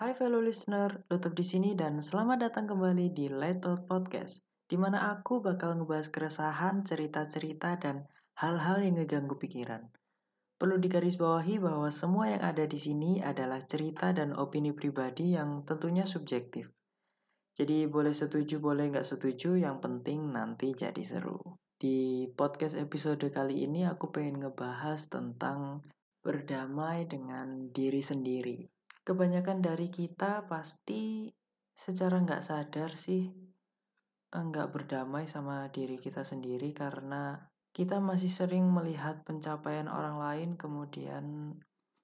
Hai fellow listener, tetap di sini dan selamat datang kembali di Let Talk Podcast, di mana aku bakal ngebahas keresahan, cerita-cerita, dan hal-hal yang ngeganggu pikiran. Perlu digarisbawahi bahwa semua yang ada di sini adalah cerita dan opini pribadi yang tentunya subjektif. Jadi boleh setuju, boleh nggak setuju, yang penting nanti jadi seru. Di podcast episode kali ini aku pengen ngebahas tentang berdamai dengan diri sendiri kebanyakan dari kita pasti secara nggak sadar sih eh, nggak berdamai sama diri kita sendiri karena kita masih sering melihat pencapaian orang lain kemudian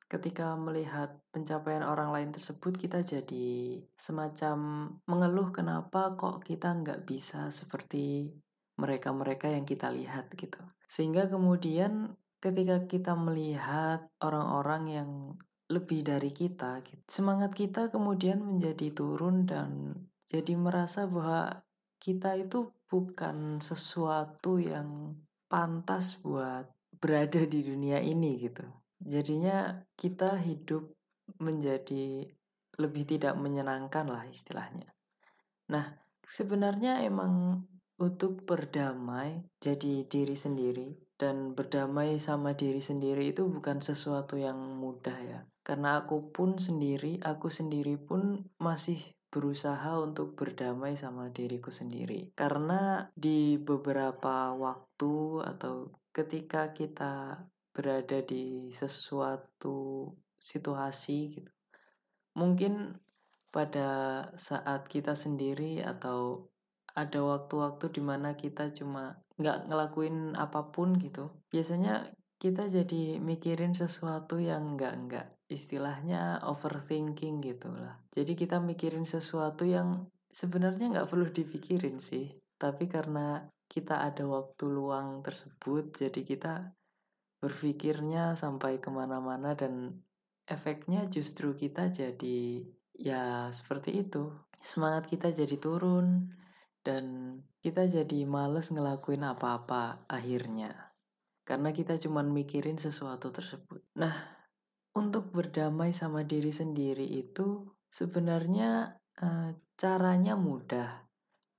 ketika melihat pencapaian orang lain tersebut kita jadi semacam mengeluh kenapa kok kita nggak bisa seperti mereka-mereka yang kita lihat gitu. Sehingga kemudian ketika kita melihat orang-orang yang lebih dari kita, gitu. semangat kita kemudian menjadi turun dan jadi merasa bahwa kita itu bukan sesuatu yang pantas buat berada di dunia ini gitu. Jadinya kita hidup menjadi lebih tidak menyenangkan lah istilahnya. Nah, sebenarnya emang untuk berdamai jadi diri sendiri dan berdamai sama diri sendiri itu bukan sesuatu yang mudah ya. Karena aku pun sendiri, aku sendiri pun masih berusaha untuk berdamai sama diriku sendiri. Karena di beberapa waktu atau ketika kita berada di sesuatu situasi gitu. Mungkin pada saat kita sendiri atau ada waktu-waktu di mana kita cuma nggak ngelakuin apa pun gitu. Biasanya kita jadi mikirin sesuatu yang enggak-enggak. Istilahnya overthinking gitu lah. Jadi kita mikirin sesuatu yang sebenarnya nggak perlu dipikirin sih. Tapi karena kita ada waktu luang tersebut, jadi kita berpikirnya sampai ke mana-mana dan efeknya justru kita jadi ya seperti itu. Semangat kita jadi turun dan kita jadi males ngelakuin apa-apa akhirnya karena kita cuma mikirin sesuatu tersebut. Nah, untuk berdamai sama diri sendiri itu sebenarnya uh, caranya mudah,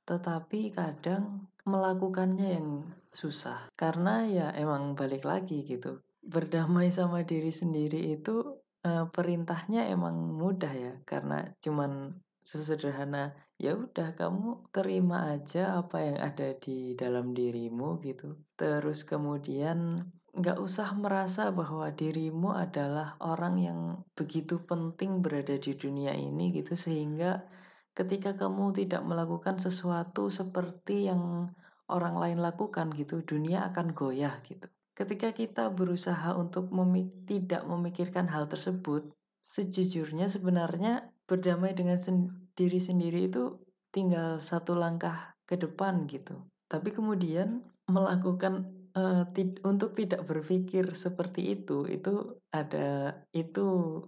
tetapi kadang melakukannya yang susah. Karena ya emang balik lagi gitu. Berdamai sama diri sendiri itu uh, perintahnya emang mudah ya, karena cuman sesederhana ya udah kamu terima aja apa yang ada di dalam dirimu gitu. Terus kemudian nggak usah merasa bahwa dirimu adalah orang yang begitu penting berada di dunia ini gitu. Sehingga ketika kamu tidak melakukan sesuatu seperti yang orang lain lakukan gitu dunia akan goyah gitu. Ketika kita berusaha untuk memik tidak memikirkan hal tersebut sejujurnya sebenarnya berdamai dengan sen diri sendiri itu tinggal satu langkah ke depan gitu. Tapi kemudian melakukan uh, untuk tidak berpikir seperti itu itu ada itu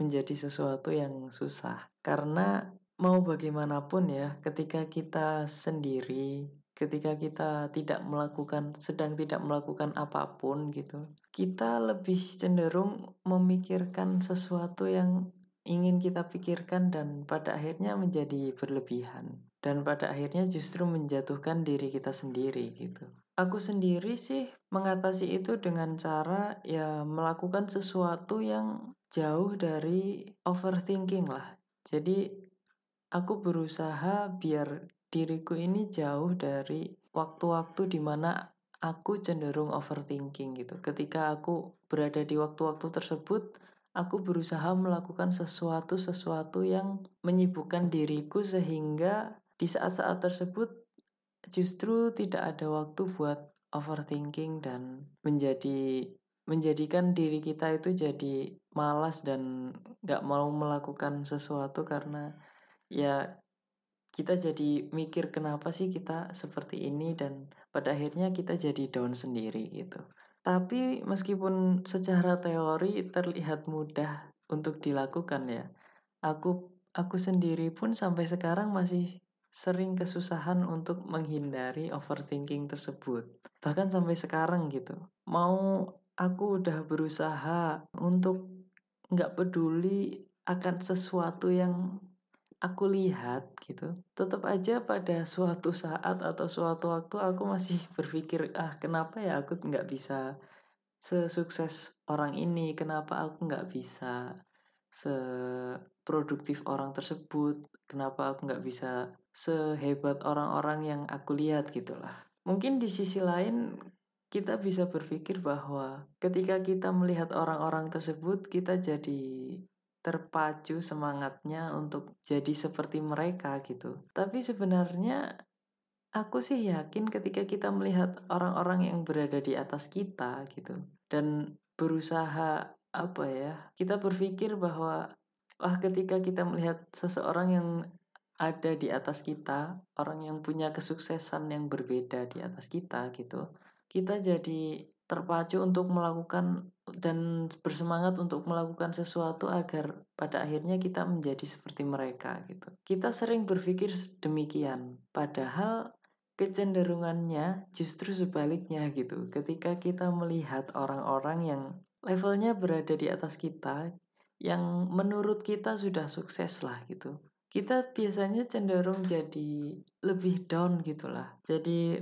menjadi sesuatu yang susah karena mau bagaimanapun ya ketika kita sendiri ketika kita tidak melakukan sedang tidak melakukan apa pun gitu kita lebih cenderung memikirkan sesuatu yang ingin kita pikirkan dan pada akhirnya menjadi berlebihan dan pada akhirnya justru menjatuhkan diri kita sendiri gitu. Aku sendiri sih mengatasi itu dengan cara ya melakukan sesuatu yang jauh dari overthinking lah. Jadi aku berusaha biar diriku ini jauh dari waktu-waktu di mana aku cenderung overthinking gitu. Ketika aku berada di waktu-waktu tersebut, aku berusaha melakukan sesuatu-sesuatu yang menyibukkan diriku sehingga di saat-saat tersebut justru tidak ada waktu buat overthinking dan menjadi menjadikan diri kita itu jadi malas dan gak mau melakukan sesuatu karena ya kita jadi mikir kenapa sih kita seperti ini dan pada akhirnya kita jadi down sendiri gitu. Tapi meskipun secara teori terlihat mudah untuk dilakukan ya, aku aku sendiri pun sampai sekarang masih sering kesusahan untuk menghindari overthinking tersebut. Bahkan sampai sekarang gitu. Mau aku udah berusaha untuk nggak peduli akan sesuatu yang aku lihat gitu, tetap aja pada suatu saat atau suatu waktu aku masih berpikir, ah kenapa ya aku nggak bisa sesukses orang ini, kenapa aku nggak bisa seproduktif orang tersebut, kenapa aku nggak bisa sehebat orang-orang yang aku lihat? Gitulah. Mungkin di sisi lain kita bisa berpikir bahwa ketika kita melihat orang-orang tersebut kita jadi terpacu semangatnya untuk jadi seperti mereka gitu. Tapi sebenarnya aku sih yakin ketika kita melihat orang-orang yang berada di atas kita gitu dan berusaha apa ya, kita berpikir bahwa wah ketika kita melihat seseorang yang ada di atas kita, orang yang punya kesuksesan yang berbeda di atas kita gitu, kita jadi terpacu untuk melakukan dan bersemangat untuk melakukan sesuatu agar pada akhirnya kita menjadi seperti mereka gitu. Kita sering berpikir demikian, padahal kecenderungannya justru sebaliknya gitu. Ketika kita melihat orang-orang yang levelnya berada di atas kita, yang menurut kita sudah sukses lah gitu. Kita biasanya cenderung jadi lebih down gitulah. Jadi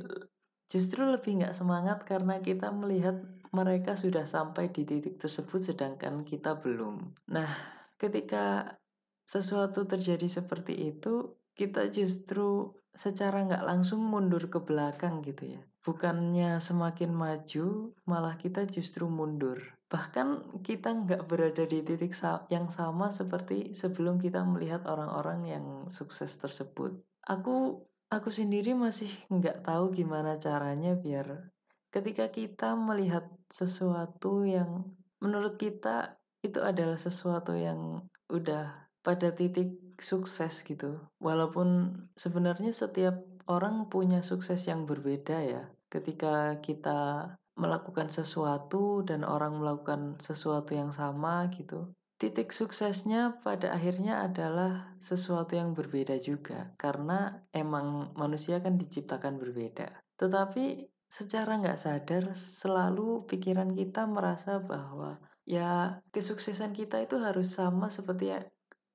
justru lebih nggak semangat karena kita melihat mereka sudah sampai di titik tersebut sedangkan kita belum. Nah, ketika sesuatu terjadi seperti itu, kita justru secara nggak langsung mundur ke belakang gitu ya. Bukannya semakin maju, malah kita justru mundur. Bahkan kita nggak berada di titik yang sama seperti sebelum kita melihat orang-orang yang sukses tersebut. Aku aku sendiri masih nggak tahu gimana caranya biar ketika kita melihat sesuatu yang menurut kita itu adalah sesuatu yang udah pada titik sukses gitu. Walaupun sebenarnya setiap orang punya sukses yang berbeda ya. Ketika kita melakukan sesuatu dan orang melakukan sesuatu yang sama gitu titik suksesnya pada akhirnya adalah sesuatu yang berbeda juga karena emang manusia kan diciptakan berbeda tetapi secara nggak sadar selalu pikiran kita merasa bahwa ya kesuksesan kita itu harus sama seperti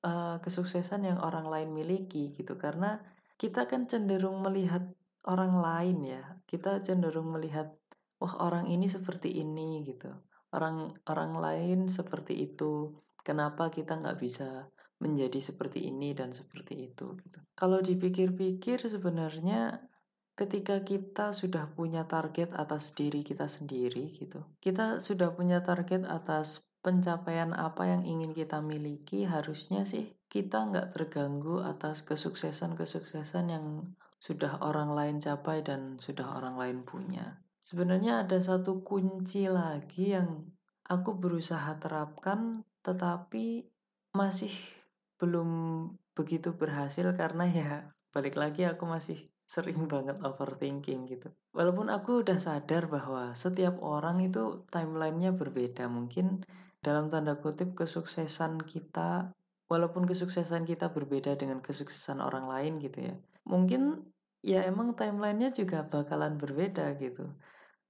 uh, kesuksesan yang orang lain miliki gitu. Karena kita kan cenderung melihat orang lain ya. Kita cenderung melihat wah orang ini seperti ini gitu. Orang orang lain seperti itu. Kenapa kita nggak bisa menjadi seperti ini dan seperti itu? gitu. Kalau dipikir-pikir sebenarnya ketika kita sudah punya target atas diri kita sendiri gitu. Kita sudah punya target atas pencapaian apa yang ingin kita miliki harusnya sih kita nggak terganggu atas kesuksesan-kesuksesan yang sudah orang lain capai dan sudah orang lain punya. Sebenarnya ada satu kunci lagi yang aku berusaha terapkan tetapi masih belum begitu berhasil karena ya balik lagi aku masih sering banget overthinking gitu. Walaupun aku udah sadar bahwa setiap orang itu timelinenya berbeda. Mungkin dalam tanda kutip kesuksesan kita, walaupun kesuksesan kita berbeda dengan kesuksesan orang lain gitu ya. Mungkin ya emang timelinenya juga bakalan berbeda gitu.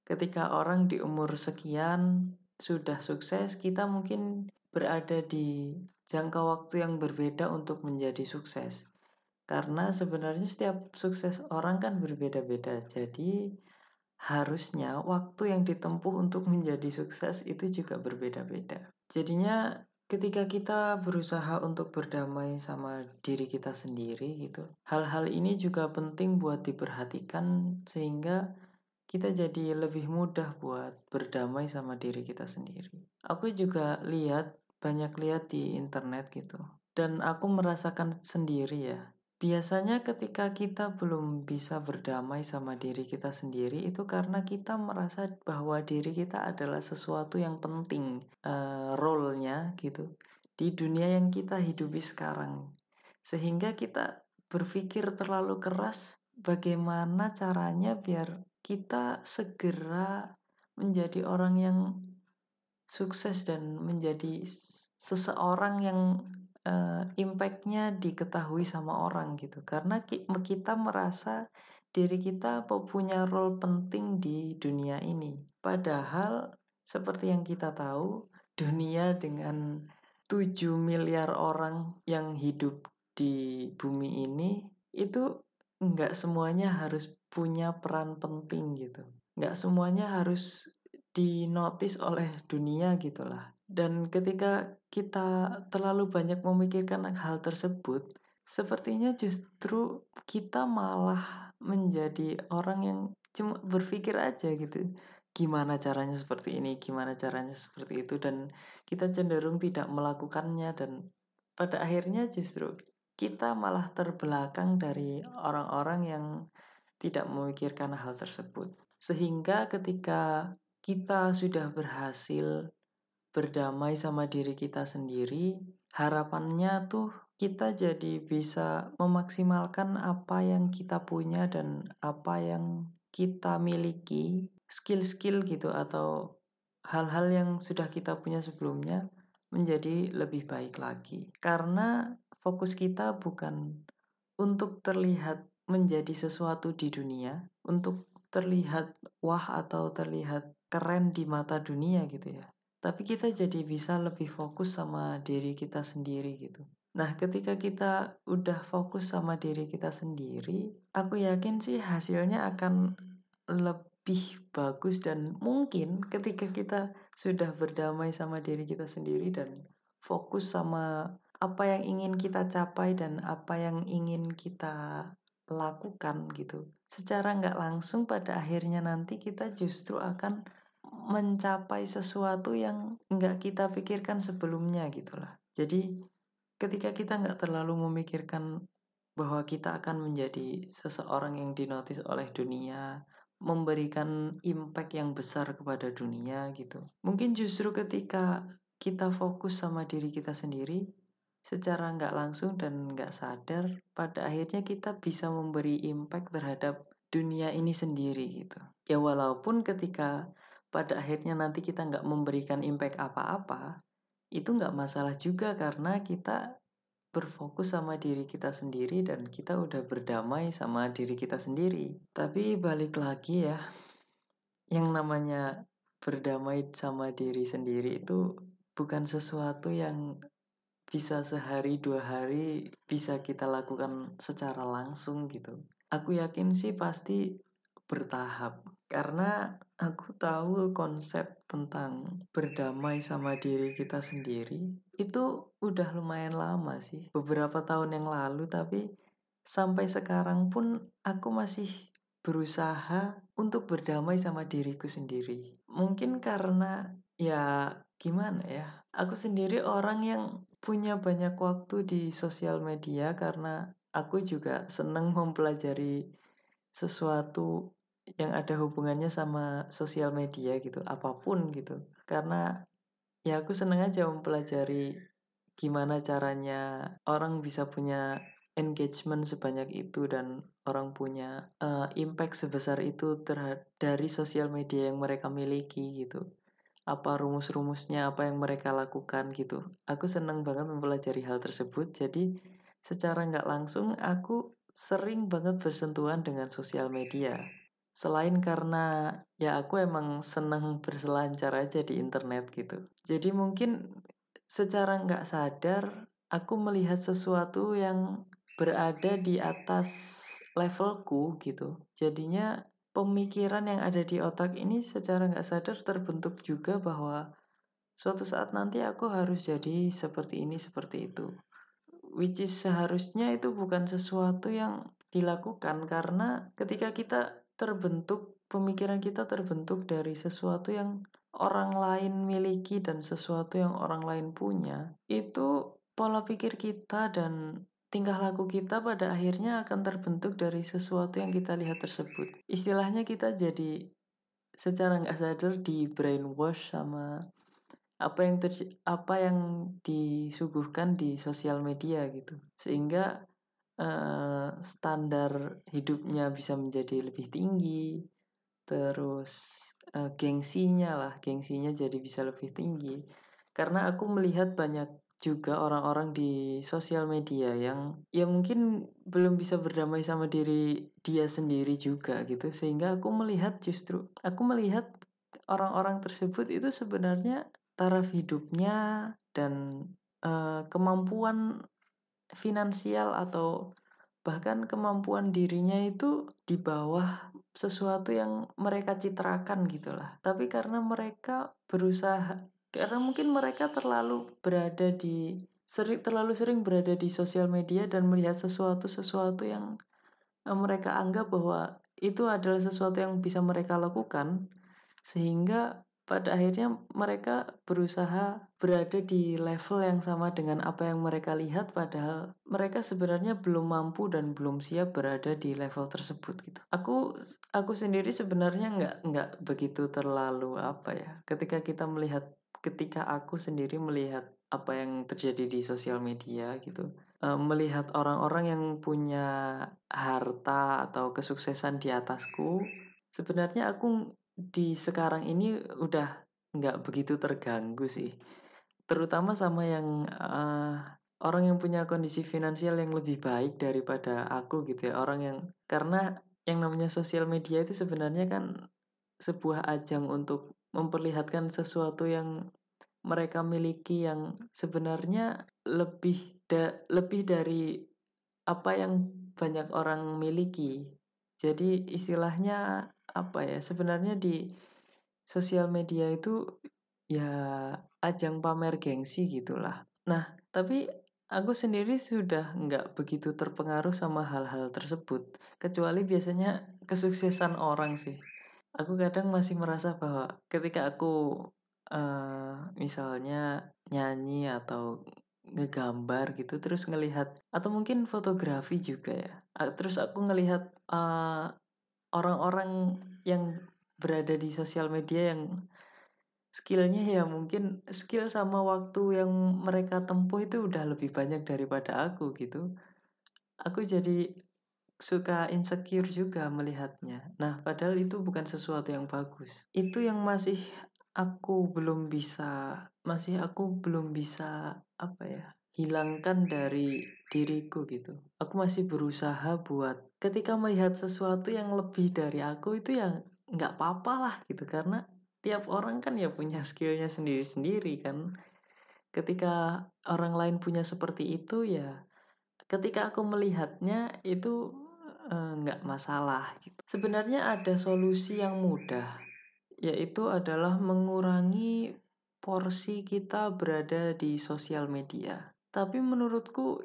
Ketika orang di umur sekian sudah sukses, kita mungkin berada di jangka waktu yang berbeda untuk menjadi sukses. Karena sebenarnya setiap sukses orang kan berbeda-beda. Jadi harusnya waktu yang ditempuh untuk menjadi sukses itu juga berbeda-beda. Jadinya ketika kita berusaha untuk berdamai sama diri kita sendiri gitu. Hal-hal ini juga penting buat diperhatikan sehingga kita jadi lebih mudah buat berdamai sama diri kita sendiri. Aku juga lihat banyak lihat di internet gitu. Dan aku merasakan sendiri ya. Biasanya ketika kita belum bisa berdamai sama diri kita sendiri itu karena kita merasa bahwa diri kita adalah sesuatu yang penting uh, role-nya gitu di dunia yang kita hidupi sekarang. Sehingga kita berpikir terlalu keras bagaimana caranya biar kita segera menjadi orang yang sukses dan menjadi seseorang yang uh, impactnya diketahui sama orang gitu karena kita merasa diri kita punya role penting di dunia ini padahal seperti yang kita tahu dunia dengan 7 miliar orang yang hidup di bumi ini itu nggak semuanya harus punya peran penting gitu. Nggak semuanya harus dinotis oleh dunia gitulah. Dan ketika kita terlalu banyak memikirkan hal tersebut, sepertinya justru kita malah menjadi orang yang cuma berpikir aja gitu gimana caranya seperti ini, gimana caranya seperti itu dan kita cenderung tidak melakukannya dan pada akhirnya justru kita malah terbelakang dari orang-orang yang tidak memikirkan hal tersebut. Sehingga ketika kita sudah berhasil berdamai sama diri kita sendiri, harapannya tuh kita jadi bisa memaksimalkan apa yang kita punya dan apa yang kita miliki skill-skill gitu atau hal-hal yang sudah kita punya sebelumnya menjadi lebih baik lagi. Karena fokus kita bukan untuk terlihat menjadi sesuatu di dunia, untuk terlihat wah atau terlihat keren di mata dunia gitu ya. Tapi kita jadi bisa lebih fokus sama diri kita sendiri gitu. Nah, ketika kita udah fokus sama diri kita sendiri, aku yakin sih hasilnya akan lebih bagus dan mungkin ketika kita sudah berdamai sama diri kita sendiri dan fokus sama apa yang ingin kita capai dan apa yang ingin kita lakukan gitu. Secara nggak langsung pada akhirnya nanti kita justru akan mencapai sesuatu yang nggak kita pikirkan sebelumnya gitulah. Jadi ketika kita nggak terlalu memikirkan bahwa kita akan menjadi seseorang yang dinotis oleh dunia, memberikan impact yang besar kepada dunia gitu. Mungkin justru ketika kita fokus sama diri kita sendiri, secara nggak langsung dan nggak sadar, pada akhirnya kita bisa memberi impact terhadap dunia ini sendiri gitu. Ya walaupun ketika pada akhirnya nanti kita nggak memberikan impact apa-apa, itu nggak masalah juga karena kita berfokus sama diri kita sendiri dan kita udah berdamai sama diri kita sendiri. Tapi balik lagi ya, yang namanya berdamai sama diri sendiri itu bukan sesuatu yang bisa sehari dua hari bisa kita lakukan secara langsung gitu. Aku yakin sih pasti bertahap karena aku tahu konsep tentang berdamai sama diri kita sendiri itu udah lumayan lama sih, beberapa tahun yang lalu tapi sampai sekarang pun aku masih berusaha untuk berdamai sama diriku sendiri. Mungkin karena ya gimana ya, aku sendiri orang yang punya banyak waktu di sosial media karena aku juga seneng mempelajari sesuatu yang ada hubungannya sama sosial media gitu, apa pun gitu. Karena ya aku seneng aja mempelajari gimana caranya orang bisa punya engagement sebanyak itu dan orang punya uh, impact sebesar itu terhadap dari sosial media yang mereka miliki gitu. Apa rumus-rumusnya apa yang mereka lakukan gitu. Aku seneng banget mempelajari hal tersebut. Jadi secara nggak langsung aku sering banget bersentuhan dengan sosial media Selain karena ya aku emang seneng berselancar aja di internet gitu. Jadi mungkin secara nggak sadar aku melihat sesuatu yang berada di atas levelku gitu. Jadinya pemikiran yang ada di otak ini secara nggak sadar terbentuk juga bahwa suatu saat nanti aku harus jadi seperti ini, seperti itu. Which is seharusnya itu bukan sesuatu yang dilakukan karena ketika kita terbentuk pemikiran kita terbentuk dari sesuatu yang orang lain miliki dan sesuatu yang orang lain punya itu pola pikir kita dan tingkah laku kita pada akhirnya akan terbentuk dari sesuatu yang kita lihat tersebut. Istilahnya kita jadi secara nggak sadar di brainwash sama apa yang ter apa yang disuguhkan di sosial media gitu. Sehingga uh, standar hidupnya bisa menjadi lebih tinggi terus uh, gengsinya lah gengsinya jadi bisa lebih tinggi. Karena aku melihat banyak juga orang-orang di sosial media yang ya mungkin belum bisa berdamai sama diri dia sendiri juga gitu. Sehingga aku melihat justru aku melihat orang-orang tersebut itu sebenarnya taraf hidupnya dan uh, kemampuan finansial atau bahkan kemampuan dirinya itu di bawah sesuatu yang mereka citrakan gitulah. Tapi karena mereka berusaha karena mungkin mereka terlalu berada di sering terlalu sering berada di sosial media dan melihat sesuatu sesuatu yang mereka anggap bahwa itu adalah sesuatu yang bisa mereka lakukan sehingga pada akhirnya mereka berusaha berada di level yang sama dengan apa yang mereka lihat padahal mereka sebenarnya belum mampu dan belum siap berada di level tersebut gitu. Aku aku sendiri sebenarnya nggak nggak begitu terlalu apa ya ketika kita melihat ketika aku sendiri melihat apa yang terjadi di sosial media gitu uh, melihat orang-orang yang punya harta atau kesuksesan di atasku, sebenarnya aku di sekarang ini udah nggak begitu terganggu sih. Terutama sama yang uh, orang yang punya kondisi finansial yang lebih baik daripada aku gitu ya. Orang yang karena yang namanya sosial media itu sebenarnya kan sebuah ajang untuk memperlihatkan sesuatu yang mereka miliki yang sebenarnya lebih da lebih dari apa yang banyak orang miliki. Jadi istilahnya apa ya? Sebenarnya di sosial media itu ya ajang pamer gengsi gitulah. Nah, tapi aku sendiri sudah nggak begitu terpengaruh sama hal-hal tersebut. Kecuali biasanya kesuksesan orang sih. Aku kadang masih merasa bahwa ketika aku uh, misalnya nyanyi atau ngegambar gitu terus ngelihat atau mungkin fotografi juga ya terus aku ngelihat uh, orang-orang yang berada di sosial media yang skillnya ya mungkin skill sama waktu yang mereka tempuh itu udah lebih banyak daripada aku gitu. Aku jadi suka insecure juga melihatnya. Nah padahal itu bukan sesuatu yang bagus. Itu yang masih aku belum bisa masih aku belum bisa apa ya hilangkan dari diriku gitu. Aku masih berusaha buat ketika melihat sesuatu yang lebih dari aku itu yang nggak apa-apa lah gitu. Karena tiap orang kan ya punya skillnya sendiri-sendiri kan. Ketika orang lain punya seperti itu ya ketika aku melihatnya itu eh, nggak masalah gitu. Sebenarnya ada solusi yang mudah yaitu adalah mengurangi porsi kita berada di sosial media. Tapi menurutku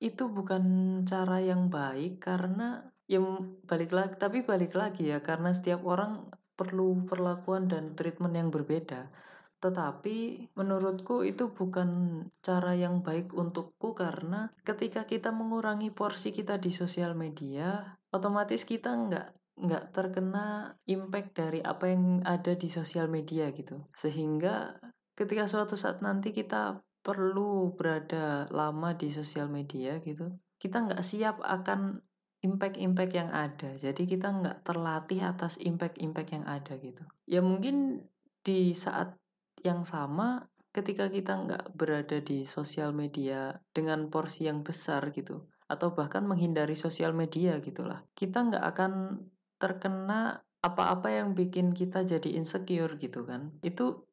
itu bukan cara yang baik karena ya balik lagi tapi balik lagi ya karena setiap orang perlu perlakuan dan treatment yang berbeda. Tetapi menurutku itu bukan cara yang baik untukku karena ketika kita mengurangi porsi kita di sosial media, otomatis kita nggak nggak terkena impact dari apa yang ada di sosial media gitu sehingga ketika suatu saat nanti kita perlu berada lama di sosial media gitu kita nggak siap akan impact-impact yang ada. Jadi kita nggak terlatih atas impact-impact yang ada gitu. Ya mungkin di saat yang sama ketika kita nggak berada di sosial media dengan porsi yang besar gitu atau bahkan menghindari sosial media gitulah kita nggak akan terkena apa-apa yang bikin kita jadi insecure gitu kan. Itu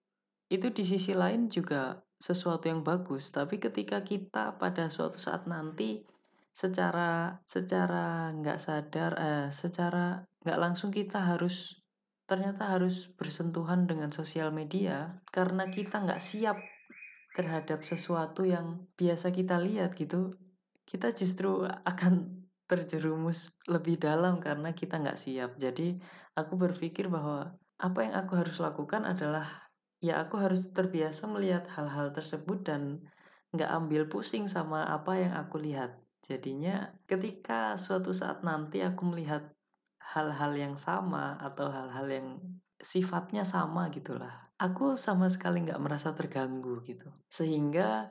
itu di sisi lain juga sesuatu yang bagus tapi ketika kita pada suatu saat nanti secara secara nggak sadar eh, secara nggak langsung kita harus ternyata harus bersentuhan dengan sosial media karena kita nggak siap terhadap sesuatu yang biasa kita lihat gitu kita justru akan terjerumus lebih dalam karena kita nggak siap. Jadi aku berpikir bahwa apa yang aku harus lakukan adalah ya aku harus terbiasa melihat hal-hal tersebut dan nggak ambil pusing sama apa yang aku lihat. Jadinya ketika suatu saat nanti aku melihat hal-hal yang sama atau hal-hal yang sifatnya sama gitulah. Aku sama sekali nggak merasa terganggu gitu. Sehingga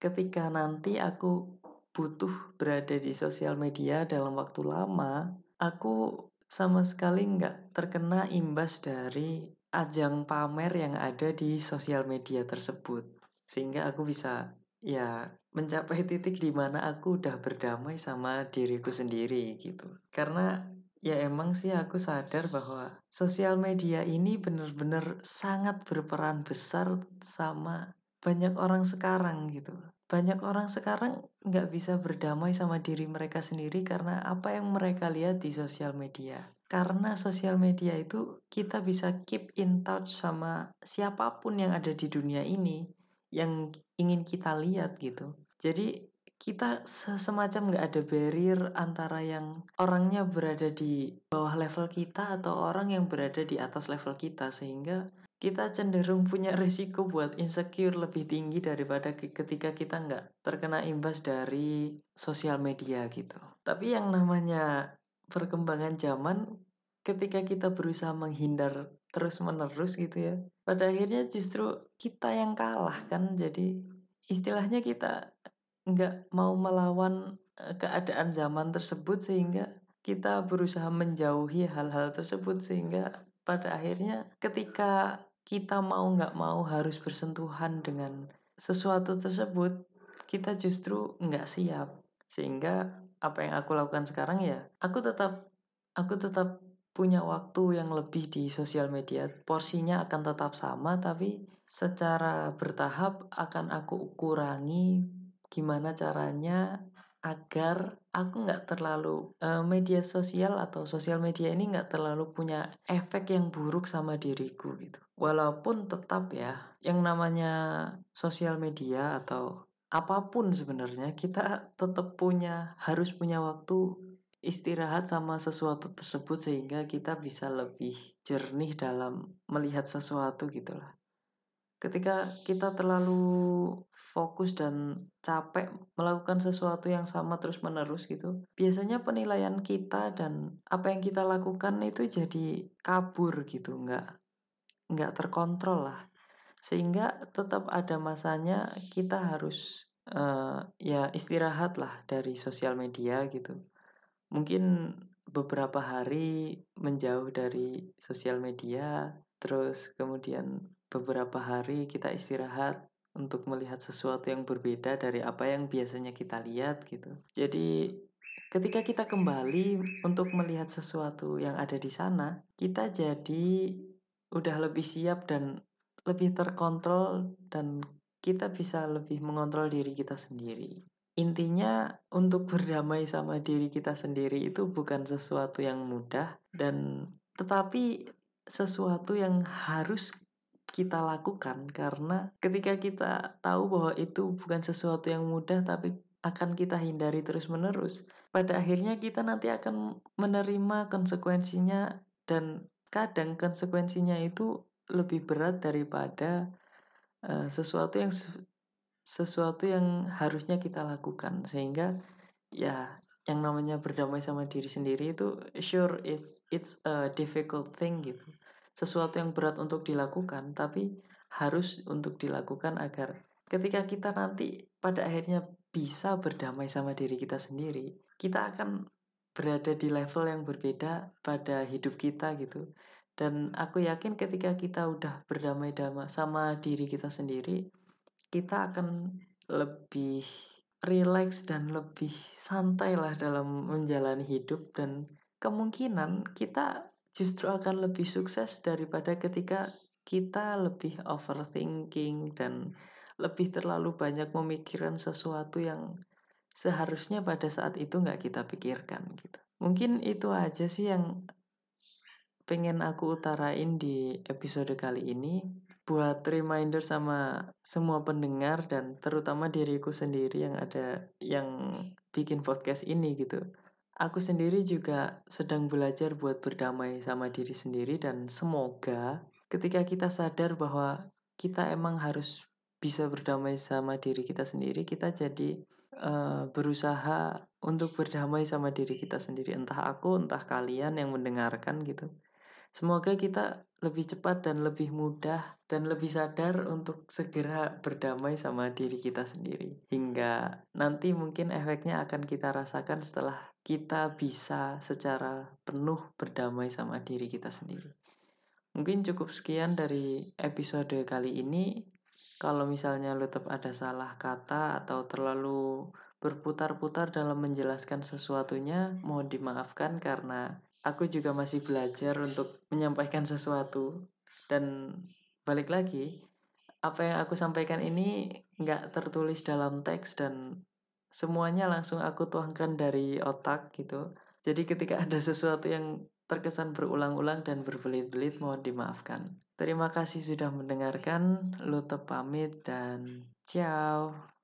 ketika nanti aku butuh berada di sosial media dalam waktu lama, aku sama sekali nggak terkena imbas dari ajang pamer yang ada di sosial media tersebut. Sehingga aku bisa ya mencapai titik di mana aku udah berdamai sama diriku sendiri gitu. Karena ya emang sih aku sadar bahwa sosial media ini benar-benar sangat berperan besar sama banyak orang sekarang gitu banyak orang sekarang nggak bisa berdamai sama diri mereka sendiri karena apa yang mereka lihat di sosial media. Karena sosial media itu kita bisa keep in touch sama siapa pun yang ada di dunia ini yang ingin kita lihat gitu. Jadi kita semacam nggak ada barrier antara yang orangnya berada di bawah level kita atau orang yang berada di atas level kita sehingga kita cenderung punya risiko buat insecure lebih tinggi daripada ketika kita nggak terkena imbas dari sosial media gitu. Tapi yang namanya perkembangan zaman ketika kita berusaha menghindar terus menerus gitu ya pada akhirnya justru kita yang kalah kan jadi istilahnya kita nggak mau melawan eh, keadaan zaman tersebut sehingga kita berusaha menjauhi hal-hal tersebut sehingga pada akhirnya ketika kita mau nggak mau harus bersentuhan dengan sesuatu tersebut kita justru nggak siap. Sehingga apa yang aku lakukan sekarang ya aku tetap aku tetap punya waktu yang lebih di sosial media. Porsinya akan tetap sama tapi secara bertahap akan aku kurangi gimana caranya agar aku nggak terlalu uh, media sosial atau sosial media ini nggak terlalu punya efek yang buruk sama diriku gitu. Walaupun tetap ya, yang namanya sosial media atau apa pun sebenarnya kita tetap punya harus punya waktu istirahat sama sesuatu tersebut sehingga kita bisa lebih jernih dalam melihat sesuatu gitulah ketika kita terlalu fokus dan capek melakukan sesuatu yang sama terus menerus gitu biasanya penilaian kita dan apa yang kita lakukan itu jadi kabur gitu nggak nggak terkontrol lah. Sehingga tetap ada masanya kita harus uh, ya istirahat lah dari sosial media gitu. Mungkin beberapa hari menjauh dari sosial media terus kemudian beberapa hari kita istirahat untuk melihat sesuatu yang berbeda dari apa yang biasanya kita lihat gitu. Jadi ketika kita kembali untuk melihat sesuatu yang ada di sana, kita jadi udah lebih siap dan lebih terkontrol dan kita bisa lebih mengontrol diri kita sendiri. Intinya untuk berdamai sama diri kita sendiri itu bukan sesuatu yang mudah dan tetapi sesuatu yang harus kita lakukan karena ketika kita tahu bahwa itu bukan sesuatu yang mudah tapi akan kita hindari terus-menerus pada akhirnya kita nanti akan menerima konsekuensinya dan kadang konsekuensinya itu lebih berat daripada uh, sesuatu yang sesuatu yang harusnya kita lakukan. Sehingga ya yang namanya berdamai sama diri sendiri itu sure it's it's a difficult thing gitu sesuatu yang berat untuk dilakukan, tapi harus untuk dilakukan agar ketika kita nanti pada akhirnya bisa berdamai sama diri kita sendiri, kita akan berada di level yang berbeda pada hidup kita gitu. Dan aku yakin ketika kita udah berdamai-damai sama diri kita sendiri, kita akan lebih rileks dan lebih santai lah dalam menjalani hidup dan kemungkinan kita justru akan lebih sukses daripada ketika kita lebih overthinking dan lebih terlalu banyak memikirkan sesuatu yang seharusnya pada saat itu nggak kita pikirkan gitu. Mungkin itu aja sih yang pengen aku utarain di episode kali ini buat reminder sama semua pendengar dan terutama diriku sendiri yang ada yang bikin podcast ini gitu. Aku sendiri juga sedang belajar buat berdamai sama diri sendiri dan semoga ketika kita sadar bahwa kita emang harus bisa berdamai sama diri kita sendiri, kita jadi uh, berusaha untuk berdamai sama diri kita sendiri. Entah aku, entah kalian yang mendengarkan gitu. Semoga kita lebih cepat dan lebih mudah dan lebih sadar untuk segera berdamai sama diri kita sendiri. Hingga nanti mungkin efeknya akan kita rasakan setelah kita bisa secara penuh berdamai sama diri kita sendiri. Mungkin cukup sekian dari episode kali ini. Kalau misalnya lo tetap ada salah kata atau terlalu berputar-putar dalam menjelaskan sesuatunya, mohon dimaafkan karena aku juga masih belajar untuk menyampaikan sesuatu. Dan balik lagi, apa yang aku sampaikan ini nggak tertulis dalam teks dan semuanya langsung aku tuangkan dari otak gitu. Jadi ketika ada sesuatu yang terkesan berulang-ulang dan berbelit-belit mohon dimaafkan. Terima kasih sudah mendengarkan. Lutup pamit dan ciao.